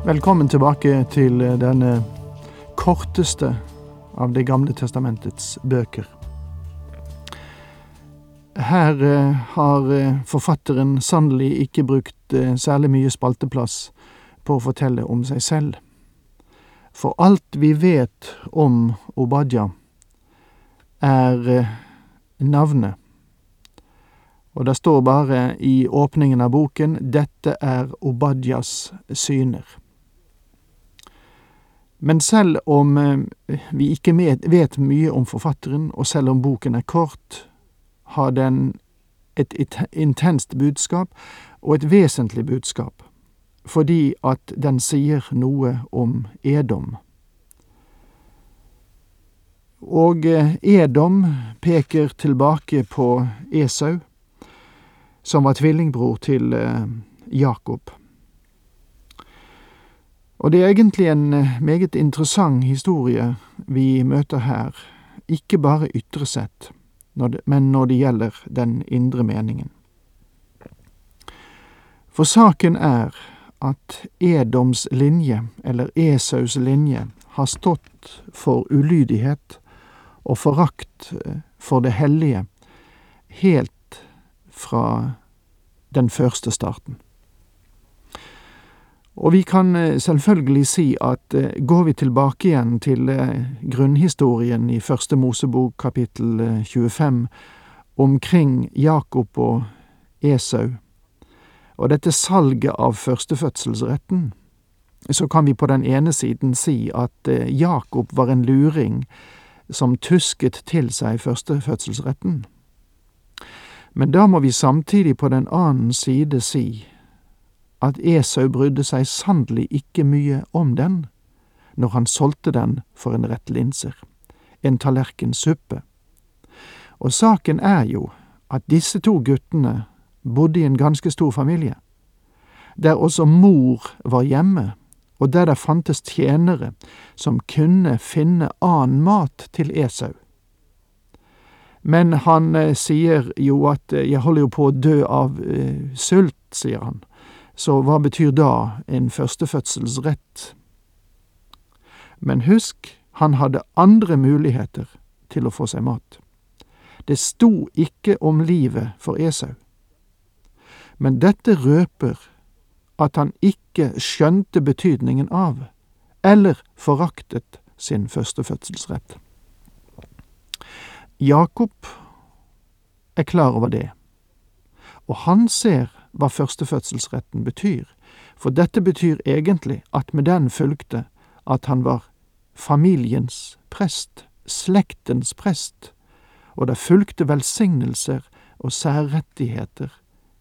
Velkommen tilbake til denne korteste av Det gamle testamentets bøker. Her eh, har eh, forfatteren sannelig ikke brukt eh, særlig mye spalteplass på å fortelle om seg selv. For alt vi vet om Obadja, er navnet. Og det står bare i åpningen av boken 'Dette er Obadjas syner'. Men selv om vi ikke vet mye om forfatteren, og selv om boken er kort, har den et intenst budskap, og et vesentlig budskap, fordi at den sier noe om Edom. Og Edom peker tilbake på Esau, som var tvillingbror til Jakob. Og det er egentlig en meget interessant historie vi møter her, ikke bare ytre sett men når det gjelder den indre meningen. For saken er at Edoms linje, eller Esaus linje, har stått for ulydighet og forakt for det hellige helt fra den første starten. Og vi kan eh, selvfølgelig si at eh, går vi tilbake igjen til eh, grunnhistorien i Første Mosebok kapittel 25 omkring Jakob og Esau, og dette salget av førstefødselsretten, så kan vi på den ene siden si at Jakob var en luring som tusket til seg førstefødselsretten. Men da må vi samtidig på den annen side si at Esau brydde seg sannelig ikke mye om den når han solgte den for en rett linser, en tallerken suppe. Og saken er jo at disse to guttene bodde i en ganske stor familie, der også mor var hjemme, og der det fantes tjenere som kunne finne annen mat til Esau. Men han eh, sier jo at eh, jeg holder jo på å dø av eh, sult, sier han. Så hva betyr da en førstefødselsrett? Men husk, han hadde andre muligheter til å få seg mat. Det sto ikke om livet for Esau. Men dette røper at han ikke skjønte betydningen av, eller foraktet sin førstefødselsrett. Jakob er klar over det, og han ser hva førstefødselsretten betyr, for dette betyr egentlig at med den fulgte at han var familiens prest, slektens prest, og det fulgte velsignelser og særrettigheter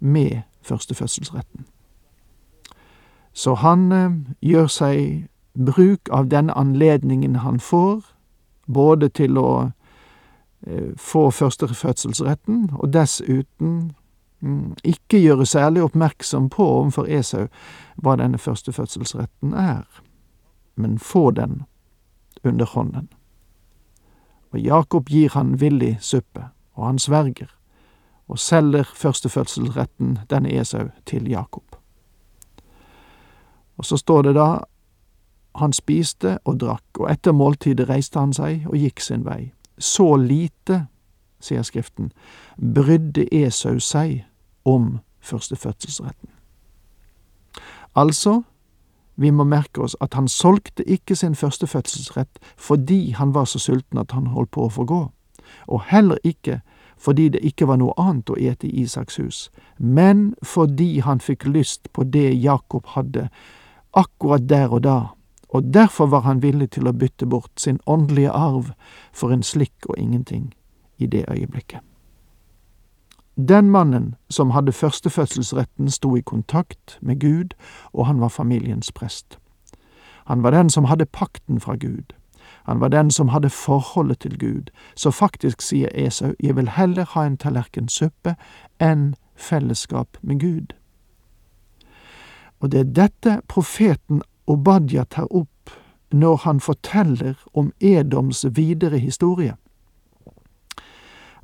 med førstefødselsretten. Så han eh, gjør seg bruk av den anledningen han får, både til å eh, få førstefødselsretten, og dessuten ikke gjøre særlig oppmerksom på overfor Esau hva denne førstefødselsretten er, men få den under hånden. Og Jakob gir han villig suppe, og han sverger, og selger førstefødselsretten, denne Esau, til Jakob. Og så står det da, han spiste og drakk, og etter måltidet reiste han seg og gikk sin vei. Så lite sier Skriften, brydde Esau seg om førstefødselsretten. Altså, vi må merke oss at han solgte ikke sin førstefødselsrett fordi han var så sulten at han holdt på å forgå, og heller ikke fordi det ikke var noe annet å ete i Isaks hus, men fordi han fikk lyst på det Jakob hadde, akkurat der og da, og derfor var han villig til å bytte bort sin åndelige arv for en slikk og ingenting i det øyeblikket. Den mannen som hadde førstefødselsretten, sto i kontakt med Gud, og han var familiens prest. Han var den som hadde pakten fra Gud. Han var den som hadde forholdet til Gud, så faktisk sier Esau, jeg vil heller ha en tallerken suppe enn fellesskap med Gud. Og det er dette profeten Obadja tar opp når han forteller om Edoms videre historie.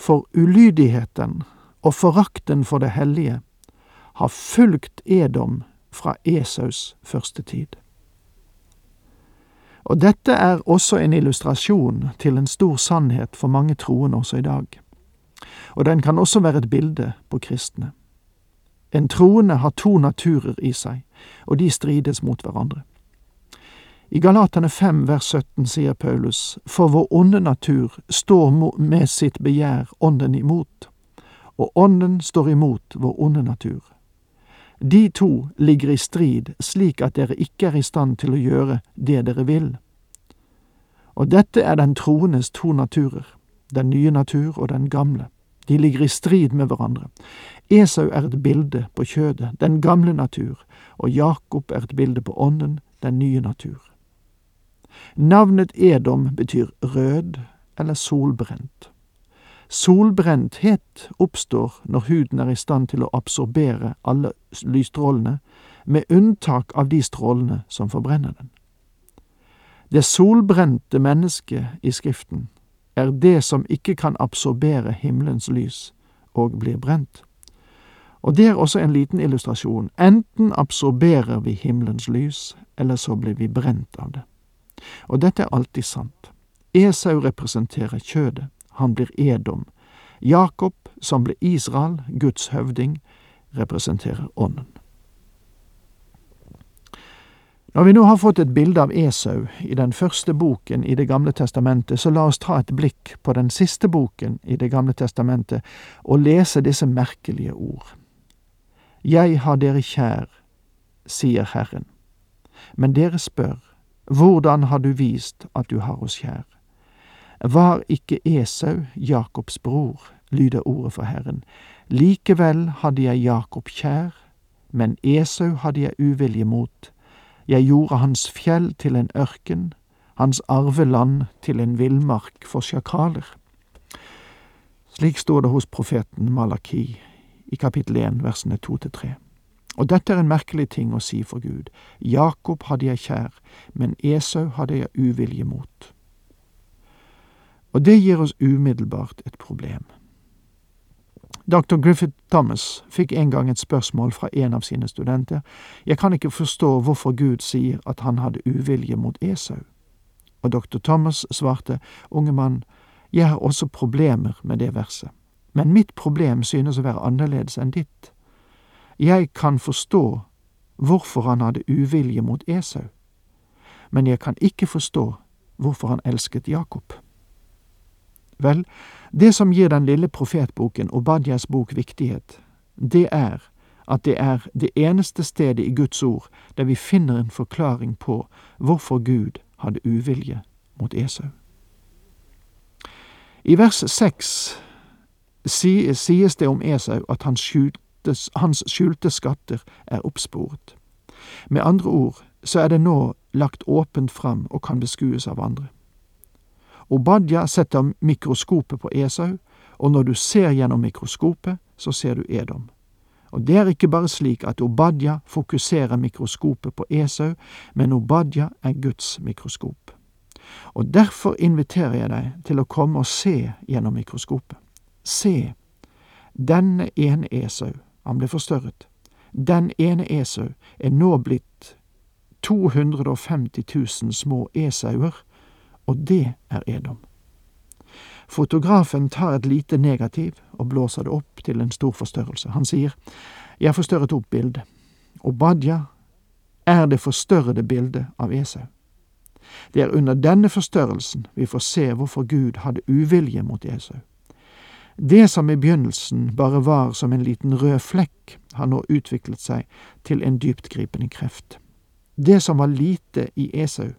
For ulydigheten og forakten for det hellige har fulgt Edom fra Esaus første tid. Og dette er også en illustrasjon til en stor sannhet for mange troende også i dag. Og den kan også være et bilde på kristne. En troende har to naturer i seg, og de strides mot hverandre. I Galatane 5 vers 17 sier Paulus, for vår onde natur står med sitt begjær ånden imot, og ånden står imot vår onde natur. De to ligger i strid slik at dere ikke er i stand til å gjøre det dere vil. Og dette er den troendes to naturer, den nye natur og den gamle. De ligger i strid med hverandre. Esau er et bilde på kjødet, den gamle natur, og Jakob er et bilde på ånden, den nye natur. Navnet Edom betyr rød eller solbrent. Solbrenthet oppstår når huden er i stand til å absorbere alle lysstrålene, med unntak av de strålene som forbrenner den. Det solbrente mennesket i Skriften er det som ikke kan absorbere himmelens lys og blir brent. Og det er også en liten illustrasjon. Enten absorberer vi himmelens lys, eller så blir vi brent av det. Og dette er alltid sant. Esau representerer kjødet, han blir Edom. Jakob, som ble Israel, Guds høvding, representerer ånden. Når vi nå har fått et bilde av Esau i den første boken i Det gamle testamentet, så la oss ta et blikk på den siste boken i Det gamle testamentet og lese disse merkelige ord. Jeg har dere kjær, sier Herren, men dere spør, hvordan har du vist at du har oss kjær? Var ikke Esau Jakobs bror, lyder ordet for Herren. Likevel hadde jeg Jakob kjær, men Esau hadde jeg uvilje mot. Jeg gjorde hans fjell til en ørken, hans arveland til en villmark for sjakaler. Slik står det hos profeten Malaki i kapittel 1, versene 2 til 3. Og dette er en merkelig ting å si for Gud. Jakob hadde jeg kjær, men Esau hadde jeg uvilje mot. Og det gir oss umiddelbart et problem. Dr. Griffith Thomas fikk en gang et spørsmål fra en av sine studenter. Jeg kan ikke forstå hvorfor Gud sier at han hadde uvilje mot Esau. Og dr. Thomas svarte, unge mann, jeg har også problemer med det verset, men mitt problem synes å være annerledes enn ditt. Jeg kan forstå hvorfor han hadde uvilje mot Esau, men jeg kan ikke forstå hvorfor han elsket Jakob. Vel, det som gir den lille profetboken Obadjas bok viktighet, det er at det er det eneste stedet i Guds ord der vi finner en forklaring på hvorfor Gud hadde uvilje mot Esau. I vers seks sies det om Esau at han skjulte hans skjulte skatter er oppsporet. Med andre ord så er det nå lagt åpent fram og kan beskues av andre. Obadja setter mikroskopet på Esau, og når du ser gjennom mikroskopet, så ser du Edom. Og det er ikke bare slik at Obadja fokuserer mikroskopet på Esau, men Obadja er Guds mikroskop. Og derfor inviterer jeg deg til å komme og se gjennom mikroskopet. Se, denne ene Esau han ble forstørret. Den ene Esau er nå blitt 250 000 små esauer, og det er Edom. Fotografen tar et lite negativ og blåser det opp til en stor forstørrelse. Han sier, Jeg forstørret opp bildet. Og Badja er det forstørrede bildet av Esau. Det er under denne forstørrelsen vi får se hvorfor Gud hadde uvilje mot Esau. Det som i begynnelsen bare var som en liten rød flekk, har nå utviklet seg til en dyptgripende kreft. Det som var lite i Esau,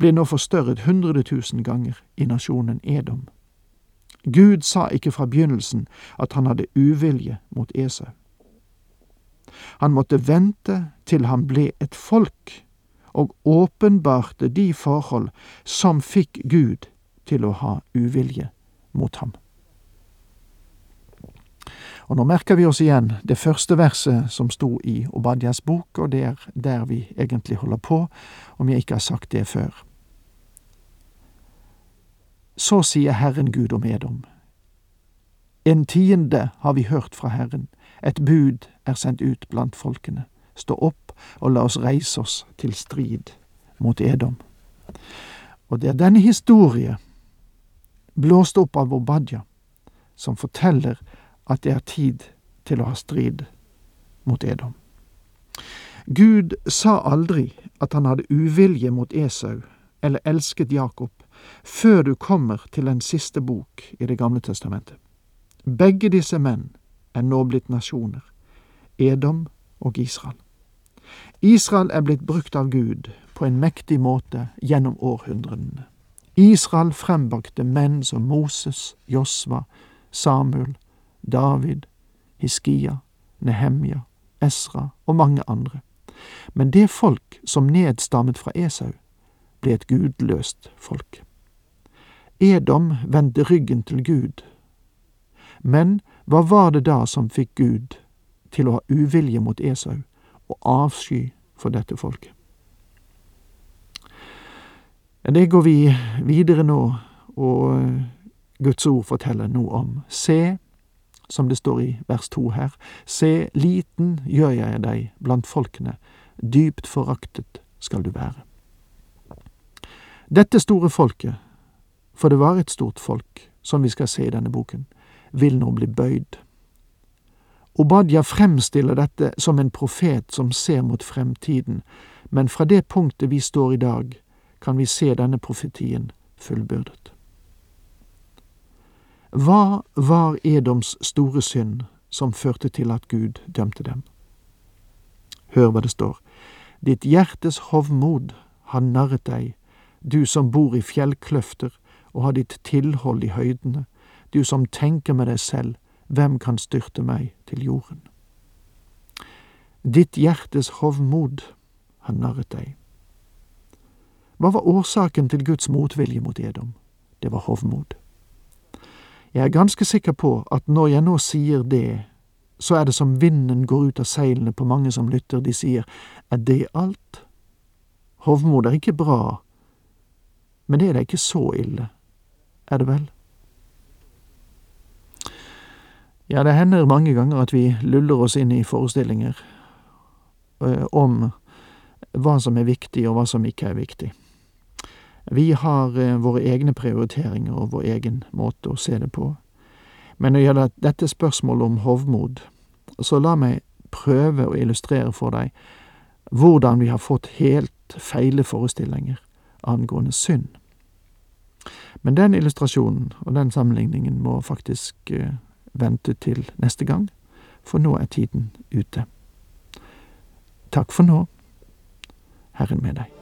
ble nå forstørret hundre tusen ganger i nasjonen Edom. Gud sa ikke fra begynnelsen at han hadde uvilje mot Esau. Han måtte vente til han ble et folk, og åpenbarte de forhold som fikk Gud til å ha uvilje mot ham. Og nå merker vi oss igjen det første verset som sto i Obadias bok, og det er der vi egentlig holder på, om jeg ikke har sagt det før. Så sier Herren Gud om Edom. En tiende har vi hørt fra Herren, et bud er sendt ut blant folkene. Stå opp og la oss reise oss til strid mot Edom. Og det er denne historie, blåst opp av Obadia, som forteller at det er tid til å ha strid mot Edom. Gud sa aldri at han hadde uvilje mot Esau eller elsket Jakob, før du kommer til den siste bok i Det gamle testamentet. Begge disse menn er nå blitt nasjoner, Edom og Israel. Israel er blitt brukt av Gud på en mektig måte gjennom århundrene. Israel frembakte menn som Moses, Josva, Samuel, David, Hiskia, Nehemja, Esra og mange andre. Men det folk som nedstammet fra Esau, ble et gudløst folk. Edom vendte ryggen til Gud. Men hva var det da som fikk Gud til å ha uvilje mot Esau og avsky for dette folket? Det går vi videre nå, og Guds ord forteller noe om. Se, som det står i vers to her, se, liten gjør jeg deg blant folkene, dypt foraktet skal du være. Dette store folket, for det var et stort folk, som vi skal se i denne boken, vil nå bli bøyd. Obadia fremstiller dette som en profet som ser mot fremtiden, men fra det punktet vi står i dag, kan vi se denne profetien fullbyrdet. Hva var Edoms store synd som førte til at Gud dømte dem? Hør hva det står. Ditt hjertes hovmod har narret deg, du som bor i fjellkløfter og har ditt tilhold i høydene, du som tenker med deg selv, hvem kan styrte meg til jorden? Ditt hjertes hovmod har narret deg. Hva var årsaken til Guds motvilje mot Edom? Det var hovmod. Jeg er ganske sikker på at når jeg nå sier det, så er det som vinden går ut av seilene på mange som lytter, de sier, er det alt? Hovmod er ikke bra, men det er da ikke så ille, er det vel? Ja, det hender mange ganger at vi luller oss inn i forestillinger eh, om hva som er viktig og hva som ikke er viktig. Vi har eh, våre egne prioriteringer og vår egen måte å se det på. Men når det gjelder dette spørsmålet om hovmod, så la meg prøve å illustrere for deg hvordan vi har fått helt feile forestillinger angående synd. Men den illustrasjonen og den sammenligningen må faktisk uh, vente til neste gang, for nå er tiden ute. Takk for nå. Herren med deg.